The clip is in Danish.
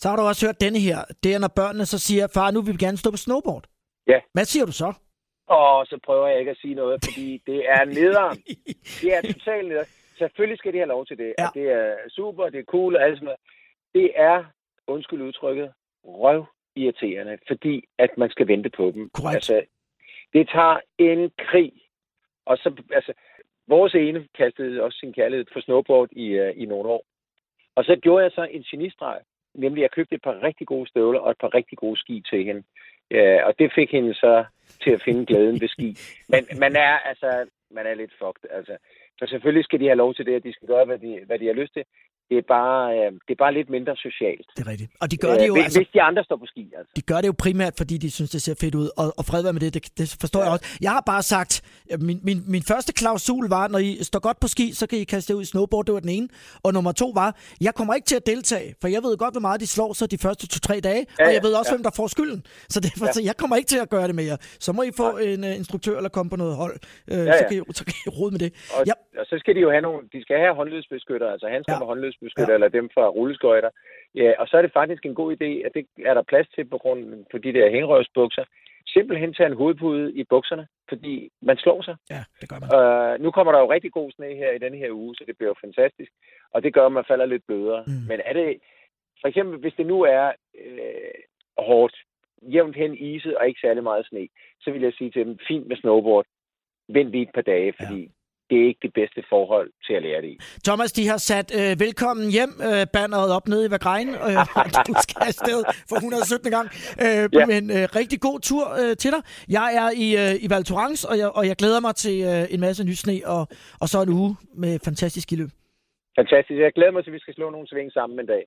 Så har du også hørt denne her. Det er, når børnene så siger, far, nu vil vi gerne stå på snowboard. Ja. Hvad siger du så? Og så prøver jeg ikke at sige noget, fordi det er nederen. Det er totalt nederen. Selvfølgelig skal de have lov til det. Ja. Ja. det er super, det er cool og alt sådan noget. Det er, undskyld udtrykket, røv irriterende, fordi at man skal vente på dem. Korrekt. Altså, det tager en krig. Og så, altså, vores ene kastede også sin kærlighed for snowboard i, uh, i nogle år. Og så gjorde jeg så en genistreg. Nemlig, jeg købte et par rigtig gode støvler og et par rigtig gode ski til hende. Øh, og det fik hende så til at finde glæden ved ski. Men man er altså, man er lidt fucked. Altså. Så selvfølgelig skal de have lov til det, at de skal gøre, hvad de, hvad de har lyst til. Det er, bare, øh, det er bare lidt mindre socialt. Det er rigtigt. Og de gør det jo, hvis, altså, hvis de andre står på ski, altså. de gør det jo primært, fordi de synes, det ser fedt ud. Og, og fred være med det, det, det forstår ja. jeg også. Jeg har bare sagt, min, min, min første klausul var, når I står godt på ski, så kan I kaste ud i snowboard, det var den ene. Og nummer to var, jeg kommer ikke til at deltage, for jeg ved godt, hvor meget de slår sig de første to-tre dage, Ja, og ja, jeg ved også, ja. hvem der får skylden. Så derfor, ja. så jeg kommer ikke til at gøre det med jer. Så må I få en uh, instruktør eller komme på noget hold, uh, ja, ja. Så, kan I, så kan I rode med det. Og, Ja. og så skal de jo have nogle, de skal have håndledsbeskytter, altså handsker Ja. ja. med håndledsbeskytter, Ja. ja. eller dem fra rulleskøjter. Ja, og så er det faktisk en god idé, at det er der plads til på grund på de der hængerøvsbukser. Simpelthen tage en hovedpude i bukserne, fordi man slår sig. Ja, det gør man. Uh, nu kommer der jo rigtig god sne her i denne her uge, så det bliver jo fantastisk. Og det gør, at man falder lidt blødere. Mm. Mm. Men er det, for eksempel, hvis det nu er øh, hårdt, jævnt hen iset og ikke særlig meget sne, så vil jeg sige til dem, fint med snowboard. Vent lige et par dage, fordi ja. Det er ikke det bedste forhold til at lære det i. Thomas, de har sat øh, velkommen hjem øh, banneret op nede i Vagrein, øh, du skal afsted for 117. gang. Øh, ja. Men øh, rigtig god tur øh, til dig. Jeg er i, øh, i Val Thorens, og jeg, og jeg glæder mig til øh, en masse nysne, og, og så en uge med fantastisk skiløb. Fantastisk. Jeg glæder mig til, at vi skal slå nogle sving sammen en dag.